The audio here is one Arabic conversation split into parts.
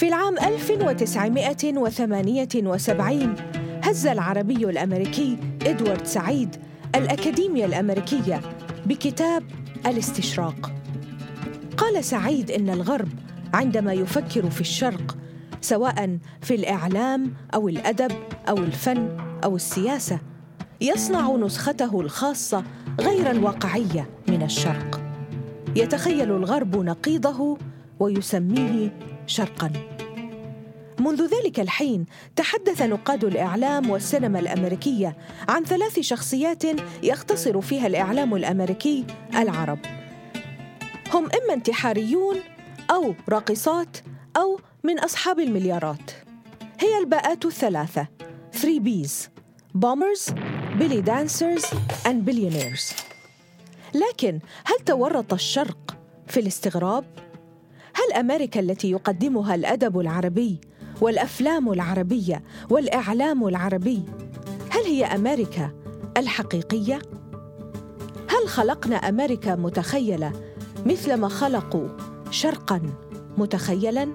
في العام 1978 هز العربي الأمريكي إدوارد سعيد الأكاديمية الأمريكية بكتاب الاستشراق. قال سعيد إن الغرب عندما يفكر في الشرق سواء في الإعلام أو الأدب أو الفن أو السياسة يصنع نسخته الخاصة غير الواقعية من الشرق يتخيل الغرب نقيضه ويسميه شرقا. منذ ذلك الحين تحدث نقاد الإعلام والسينما الأمريكية عن ثلاث شخصيات يختصر فيها الإعلام الأمريكي العرب. هم إما انتحاريون أو راقصات أو من أصحاب المليارات. هي الباءات الثلاثة 3 بيز bombers belly dancers and billionaires. لكن هل تورط الشرق في الاستغراب؟ هل أمريكا التي يقدمها الأدب العربي والأفلام العربية والإعلام العربي هل هي أمريكا الحقيقية؟ هل خلقنا أمريكا متخيلة مثلما خلقوا شرقا متخيلا؟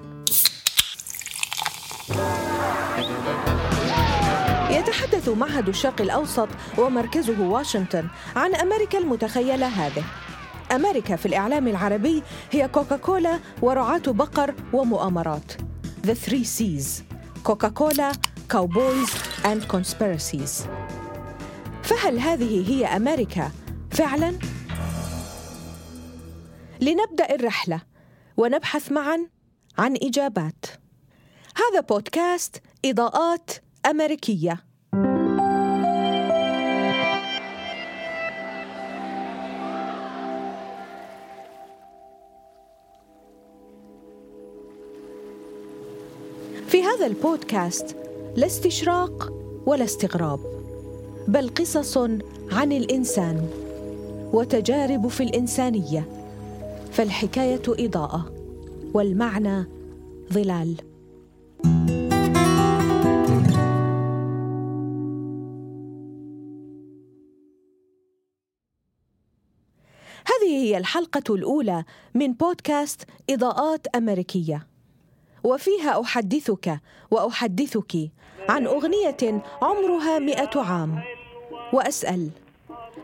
يتحدث معهد الشرق الأوسط ومركزه واشنطن عن أمريكا المتخيلة هذه. أمريكا في الإعلام العربي هي كوكاكولا ورعاة بقر ومؤامرات. The Three C's كوكاكولا كاوبويز and conspiracies. فهل هذه هي أمريكا؟ فعلا. لنبدأ الرحلة ونبحث معا عن إجابات. هذا بودكاست إضاءات أمريكية. هذا البودكاست لا استشراق ولا استغراب بل قصص عن الإنسان وتجارب في الإنسانية فالحكاية إضاءة والمعنى ظلال. هذه هي الحلقة الأولى من بودكاست إضاءات أمريكية. وفيها أحدثك وأحدثك عن أغنية عمرها مئة عام. وأسأل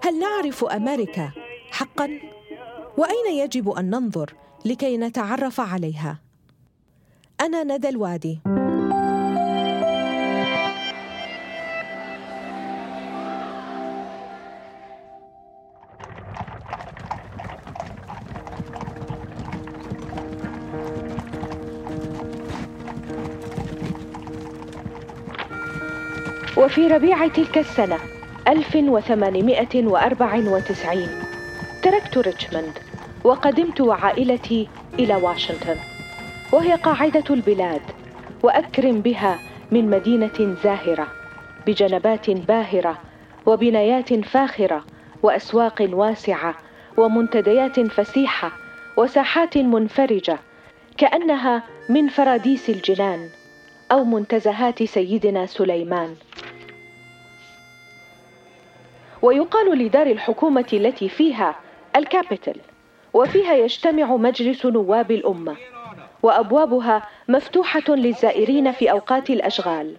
هل نعرف أمريكا حقا؟ وأين يجب أن ننظر لكي نتعرف عليها؟ أنا ندى الوادي. وفي ربيع تلك السنة 1894 تركت ريتشموند وقدمت وعائلتي إلى واشنطن وهي قاعدة البلاد وأكرم بها من مدينة زاهرة بجنبات باهرة وبنايات فاخرة وأسواق واسعة ومنتديات فسيحة وساحات منفرجة كأنها من فراديس الجنان أو منتزهات سيدنا سليمان. ويقال لدار الحكومة التي فيها الكابيتل وفيها يجتمع مجلس نواب الأمة وأبوابها مفتوحة للزائرين في أوقات الأشغال.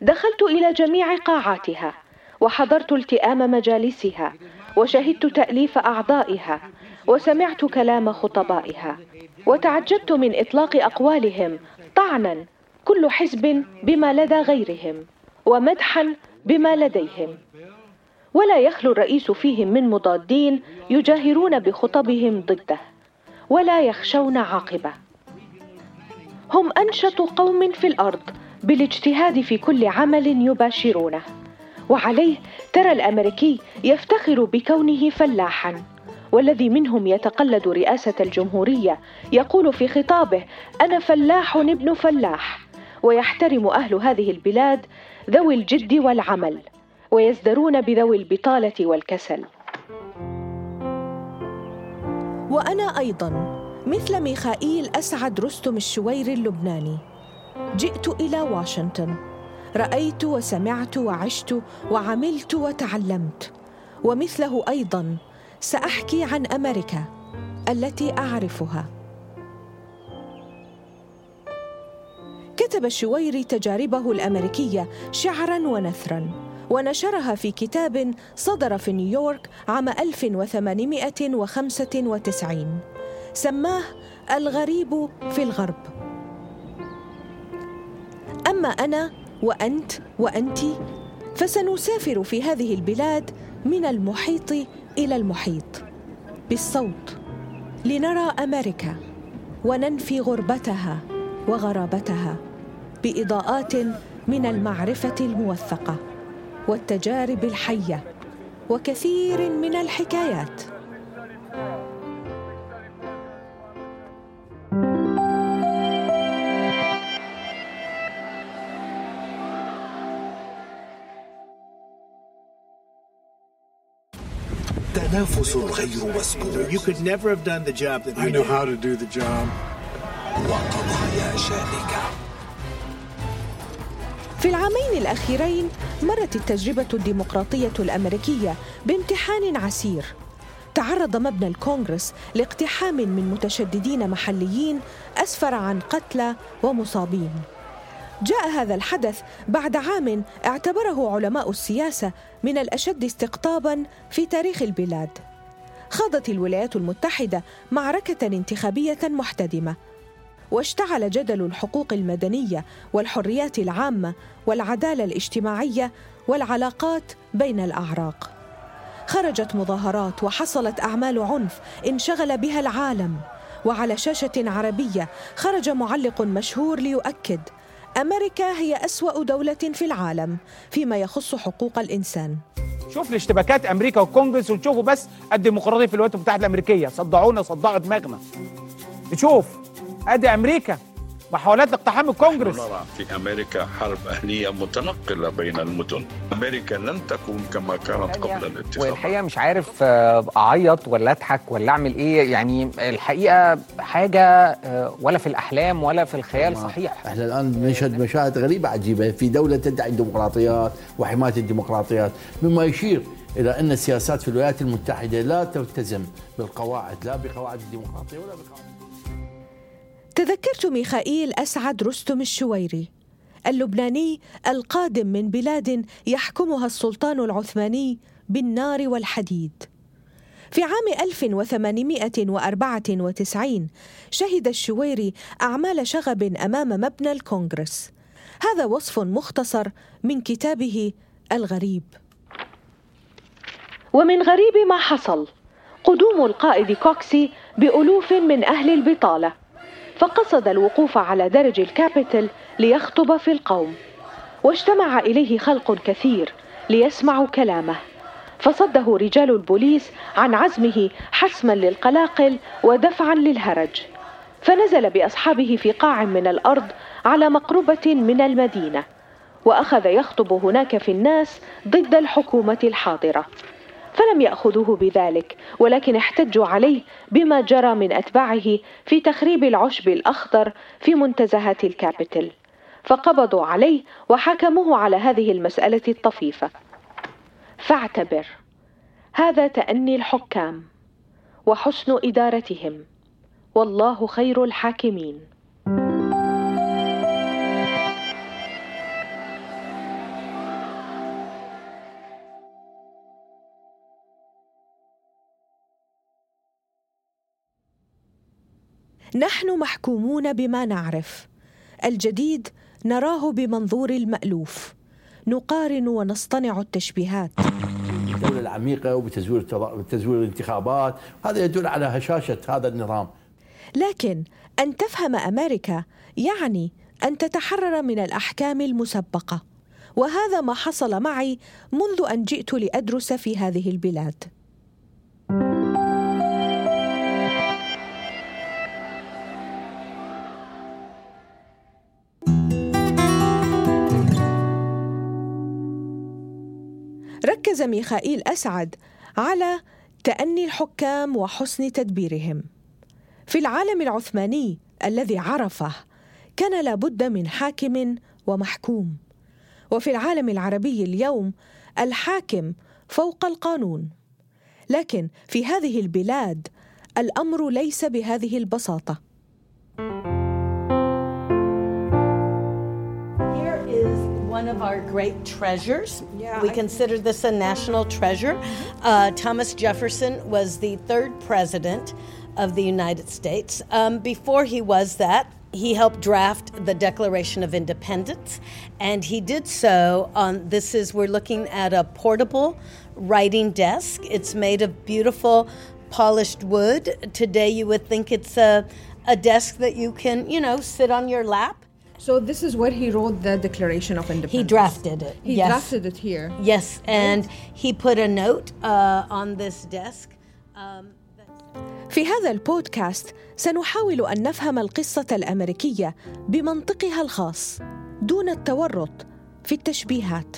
دخلت إلى جميع قاعاتها وحضرت التئام مجالسها وشهدت تأليف أعضائها وسمعت كلام خطبائها وتعجبت من إطلاق أقوالهم طعنا كل حزب بما لدى غيرهم ومدحا بما لديهم. ولا يخلو الرئيس فيهم من مضادين يجاهرون بخطبهم ضده ولا يخشون عاقبة. هم أنشط قوم في الأرض بالاجتهاد في كل عمل يباشرونه وعليه ترى الأمريكي يفتخر بكونه فلاحا والذي منهم يتقلد رئاسة الجمهورية يقول في خطابه أنا فلاح ابن فلاح ويحترم أهل هذه البلاد ذوي الجد والعمل. ويزدرون بذوي البطالة والكسل. وأنا أيضا مثل ميخائيل أسعد رستم الشويري اللبناني. جئت إلى واشنطن. رأيت وسمعت وعشت وعملت وتعلمت. ومثله أيضا سأحكي عن أمريكا التي أعرفها. كتب الشويري تجاربه الأمريكية شعراً ونثراً. ونشرها في كتاب صدر في نيويورك عام 1895 سماه الغريب في الغرب. أما أنا وأنت وأنت فسنسافر في هذه البلاد من المحيط إلى المحيط بالصوت لنرى أمريكا وننفي غربتها وغرابتها بإضاءات من المعرفة الموثقة. والتجارب الحيه وكثير من الحكايات تنافس غير مسبوق You could never have done the job that I know did. how to do the job. وقضايا شائكة في العامين الأخيرين مرت التجربة الديمقراطية الأمريكية بامتحان عسير. تعرض مبنى الكونغرس لاقتحام من متشددين محليين أسفر عن قتلى ومصابين. جاء هذا الحدث بعد عام اعتبره علماء السياسة من الأشد استقطابا في تاريخ البلاد. خاضت الولايات المتحدة معركة انتخابية محتدمة واشتعل جدل الحقوق المدنية والحريات العامة والعدالة الاجتماعية والعلاقات بين الأعراق. خرجت مظاهرات وحصلت أعمال عنف انشغل بها العالم. وعلى شاشة عربية خرج معلق مشهور ليؤكد أمريكا هي أسوأ دولة في العالم فيما يخص حقوق الإنسان. شوف الاشتباكات أمريكا والكونجرس وتشوفوا بس الديمقراطية في الولايات المتحدة الأمريكية. صدعونا صدعوا دماغنا نشوف أدي أمريكا. محاولات اقتحام الكونجرس نرى في أمريكا حرب أهلية متنقلة بين المدن. أمريكا لن تكون كما كانت قبل الاتفاق. والحقيقة مش عارف آه، أعيط ولا أضحك ولا أعمل إيه. يعني الحقيقة حاجة آه، ولا في الأحلام ولا في الخيال صحيح. إحنا الآن بنشهد مشاهد غريبة عجيبة. في دولة تدعي الديمقراطيات وحماية الديمقراطيات مما يشير إلى أن السياسات في الولايات المتحدة لا تلتزم بالقواعد لا بقواعد الديمقراطية ولا بقواعد تذكرت ميخائيل أسعد رستم الشويري اللبناني القادم من بلاد يحكمها السلطان العثماني بالنار والحديد. في عام 1894 شهد الشويري أعمال شغب أمام مبنى الكونغرس. هذا وصف مختصر من كتابه الغريب. ومن غريب ما حصل قدوم القائد كوكسي بألوف من أهل البطالة. فقصد الوقوف على درج الكابيتل ليخطب في القوم. واجتمع إليه خلق كثير ليسمعوا كلامه. فصده رجال البوليس عن عزمه حسما للقلاقل ودفعا للهرج. فنزل بأصحابه في قاع من الأرض على مقربة من المدينة. وأخذ يخطب هناك في الناس ضد الحكومة الحاضرة. فلم يأخذوه بذلك ولكن احتجوا عليه بما جرى من أتباعه في تخريب العشب الأخضر في منتزهات الكابيتل فقبضوا عليه وحكموه على هذه المسألة الطفيفة. فاعتبر. هذا تأني الحكام وحسن إدارتهم. والله خير الحاكمين. نحن محكومون بما نعرف. الجديد نراه بمنظور المألوف. نقارن ونصطنع التشبيهات. الدولة العميقة وبتزوير بتزوير الانتخابات هذا يدل على هشاشة هذا النظام. لكن أن تفهم أمريكا يعني أن تتحرر من الأحكام المسبقة. وهذا ما حصل معي منذ أن جئت لأدرس في هذه البلاد. ركز ميخائيل أسعد على تأني الحكام وحسن تدبيرهم. في العالم العثماني الذي عرفه كان لابد من حاكم ومحكوم. وفي العالم العربي اليوم الحاكم فوق القانون. لكن في هذه البلاد الأمر ليس بهذه البساطة. One of our great treasures. Yeah, we I- consider this a national treasure. Uh, Thomas Jefferson was the third president of the United States. Um, before he was that, he helped draft the Declaration of Independence, and he did so on this is we're looking at a portable writing desk. It's made of beautiful polished wood. Today you would think it's a a desk that you can, you know, sit on your lap. So this is where he wrote the Declaration of Independence. He drafted it. He yes. drafted it here. Yes, and he put a note uh, on this desk. Um, في هذا البودكاست سنحاول أن نفهم القصة الأمريكية بمنطقها الخاص دون التورط في التشبيهات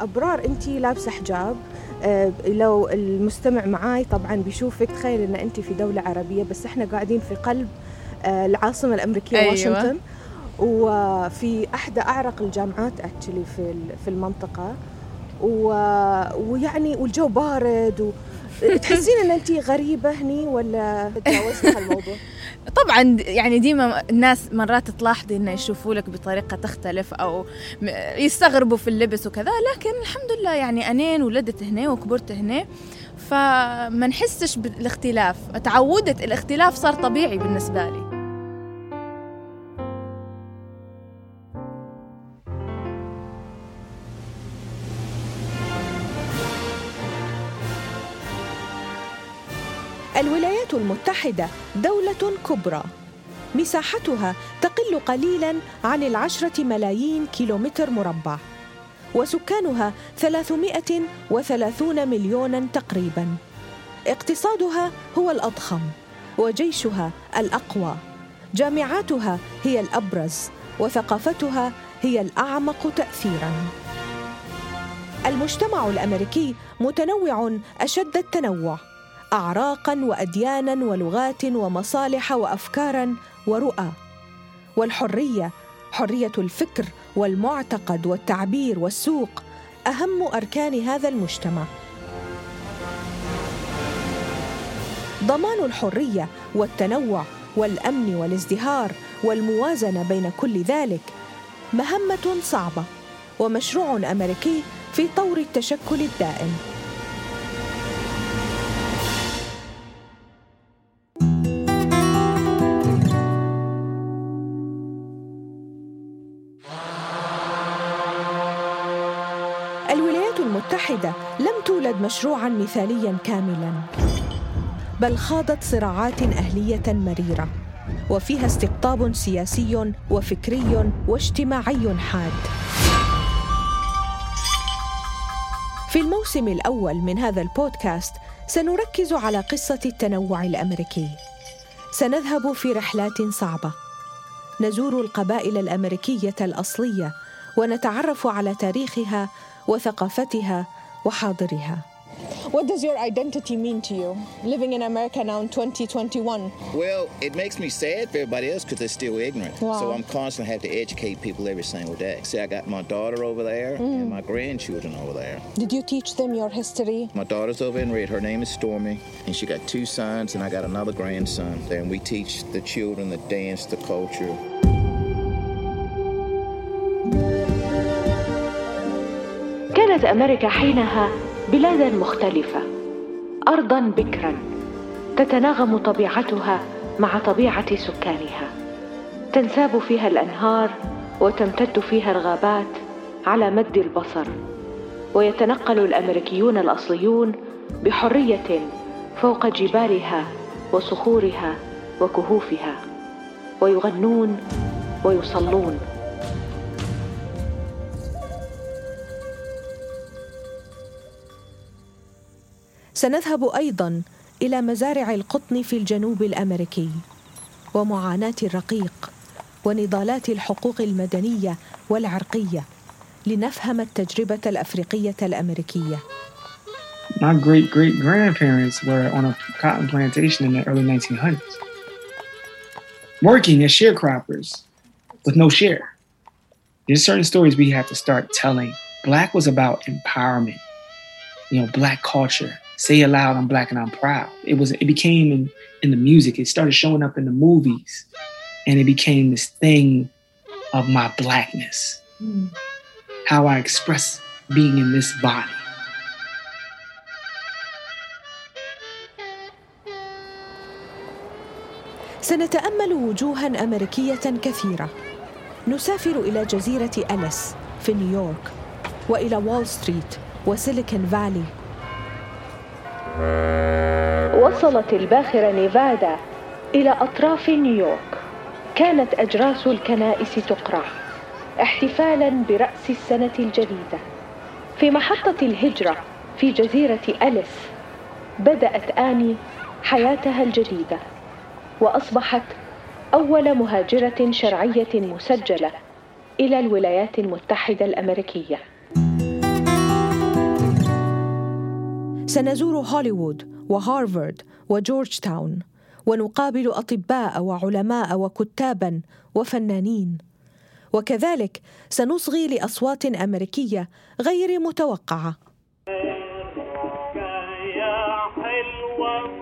أبرار انت لابسة حجاب آه، لو المستمع معاي طبعا بيشوفك تخيل إن انت في دولة عربية بس إحنا قاعدين في قلب آه، العاصمة الأمريكية أيوة. واشنطن وفي احدى أعرق الجامعات اكشلي في في المنطقة. و- ويعني والجو بارد و... تحسين إن انت غريبة هني ولا تجاوزتي هالموضوع؟ طبعا يعني ديما الناس مرات تلاحظي انه يشوفوا لك بطريقة تختلف أو يستغربوا في اللبس وكذا لكن الحمد لله يعني أنين ولدت هنا وكبرت هنا فما نحسش بالاختلاف تعودت الاختلاف صار طبيعي بالنسبة لي. المتحدة دولة كبرى. مساحتها تقل قليلا عن العشرة ملايين كيلومتر مربع. وسكانها 330 مليونا تقريبا. اقتصادها هو الأضخم وجيشها الأقوى. جامعاتها هي الأبرز وثقافتها هي الأعمق تاثيرا. المجتمع الأمريكي متنوع أشد التنوع. اعراقا واديانا ولغات ومصالح وافكارا ورؤى. والحرية حرية الفكر والمعتقد والتعبير والسوق أهم أركان هذا المجتمع. ضمان الحرية والتنوع والأمن والازدهار والموازنة بين كل ذلك مهمة صعبة ومشروع أمريكي في طور التشكل الدائم. مشروعا مثاليا كاملا. بل خاضت صراعات أهلية مريرة وفيها استقطاب سياسي وفكري واجتماعي حاد. في الموسم الأول من هذا البودكاست سنركز على قصة التنوع الأمريكي. سنذهب في رحلات صعبة. نزور القبائل الأمريكية الأصلية ونتعرف على تاريخها وثقافتها وحاضرها. What does your identity mean to you, living in America now in 2021? Well, it makes me sad for everybody else because they're still ignorant. Wow. So I'm constantly have to educate people every single day. See, I got my daughter over there and my grandchildren over there. Did you teach them your history? My daughter's over in red. Her name is Stormy, and she got two sons, and I got another grandson. And we teach the children the dance, the culture. كانت امريكا حينها بلادا مختلفة. ارضا بكرا. تتناغم طبيعتها مع طبيعة سكانها. تنساب فيها الأنهار وتمتد فيها الغابات على مد البصر. ويتنقل الأمريكيون الأصليون بحرية فوق جبالها وصخورها وكهوفها. ويغنون ويصلون. سنذهب أيضا إلى مزارع القطن في الجنوب الامريكي ومعاناه الرقيق ونضالات الحقوق المدنيه والعرقيه لنفهم التجربه الافريقيه الامريكيه My great great grandparents were on a cotton plantation in the early 1900s, working as sharecroppers with no share. There's certain stories we have to start telling. Black was about empowerment, you know, black culture. Say it loud, I'm black and I'm proud. It was it became in, in the music. It started showing up in the movies. And it became this thing of my blackness. how I express being in this body. سنتامل وجوها امريكيه كثيره نسافر الى جزيره اليس في نيويورك والى وول ستريت وسيليكون فالي وصلت الباخرة نيفادا إلى أطراف نيويورك. كانت أجراس الكنائس تقرع احتفالا برأس السنة الجديدة. في محطة الهجرة في جزيرة أليس بدأت آني حياتها الجديدة وأصبحت أول مهاجرة شرعية مسجلة إلى الولايات المتحدة الأمريكية. سنزور هوليوود وهارفارد وجورج تاون ونقابل أطباء وعلماء وكتابا وفنانين. وكذلك سنصغي لأصوات أمريكية غير متوقعة. يا حلوة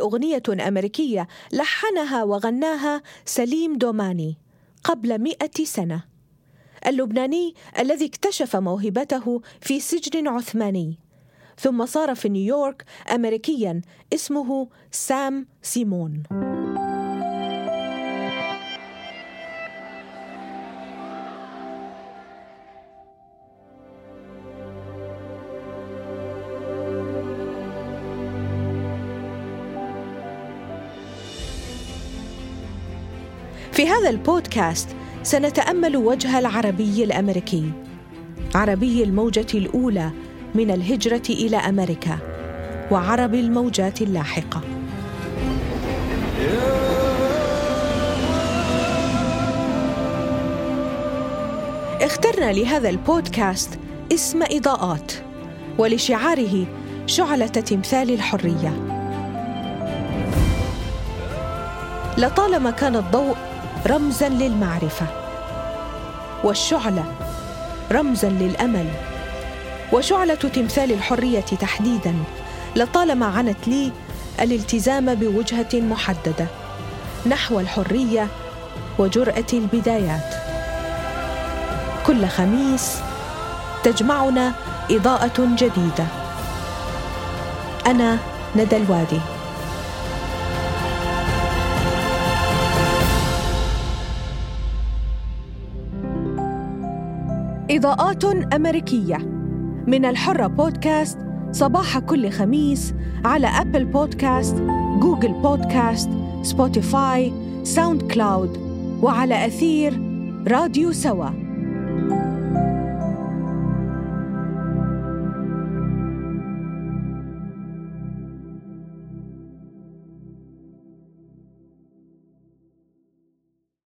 أغنية أمريكية لحنها وغناها سليم دوماني قبل مئة سنة. اللبناني الذي اكتشف موهبته في سجن عثماني. ثم صار في نيويورك أمريكيا اسمه سام سيمون. في هذا البودكاست سنتأمل وجه العربي الأمريكي عربي الموجة الأولى من الهجرة إلى أمريكا وعرب الموجات اللاحقة. اخترنا لهذا البودكاست اسم إضاءات ولشعاره شعلة تمثال الحرية. لطالما كان الضوء رمزا للمعرفة والشعلة رمزا للأمل وشعلة تمثال الحرية تحديدا لطالما عنت لي الالتزام بوجهة محددة نحو الحرية وجرأة البدايات. كل خميس تجمعنا إضاءة جديدة. أنا ندى الوادي. إضاءات أمريكية. من الحرة بودكاست صباح كل خميس على Apple Podcast Google Podcast Spotify SoundCloud وعلى أثير راديو سوا.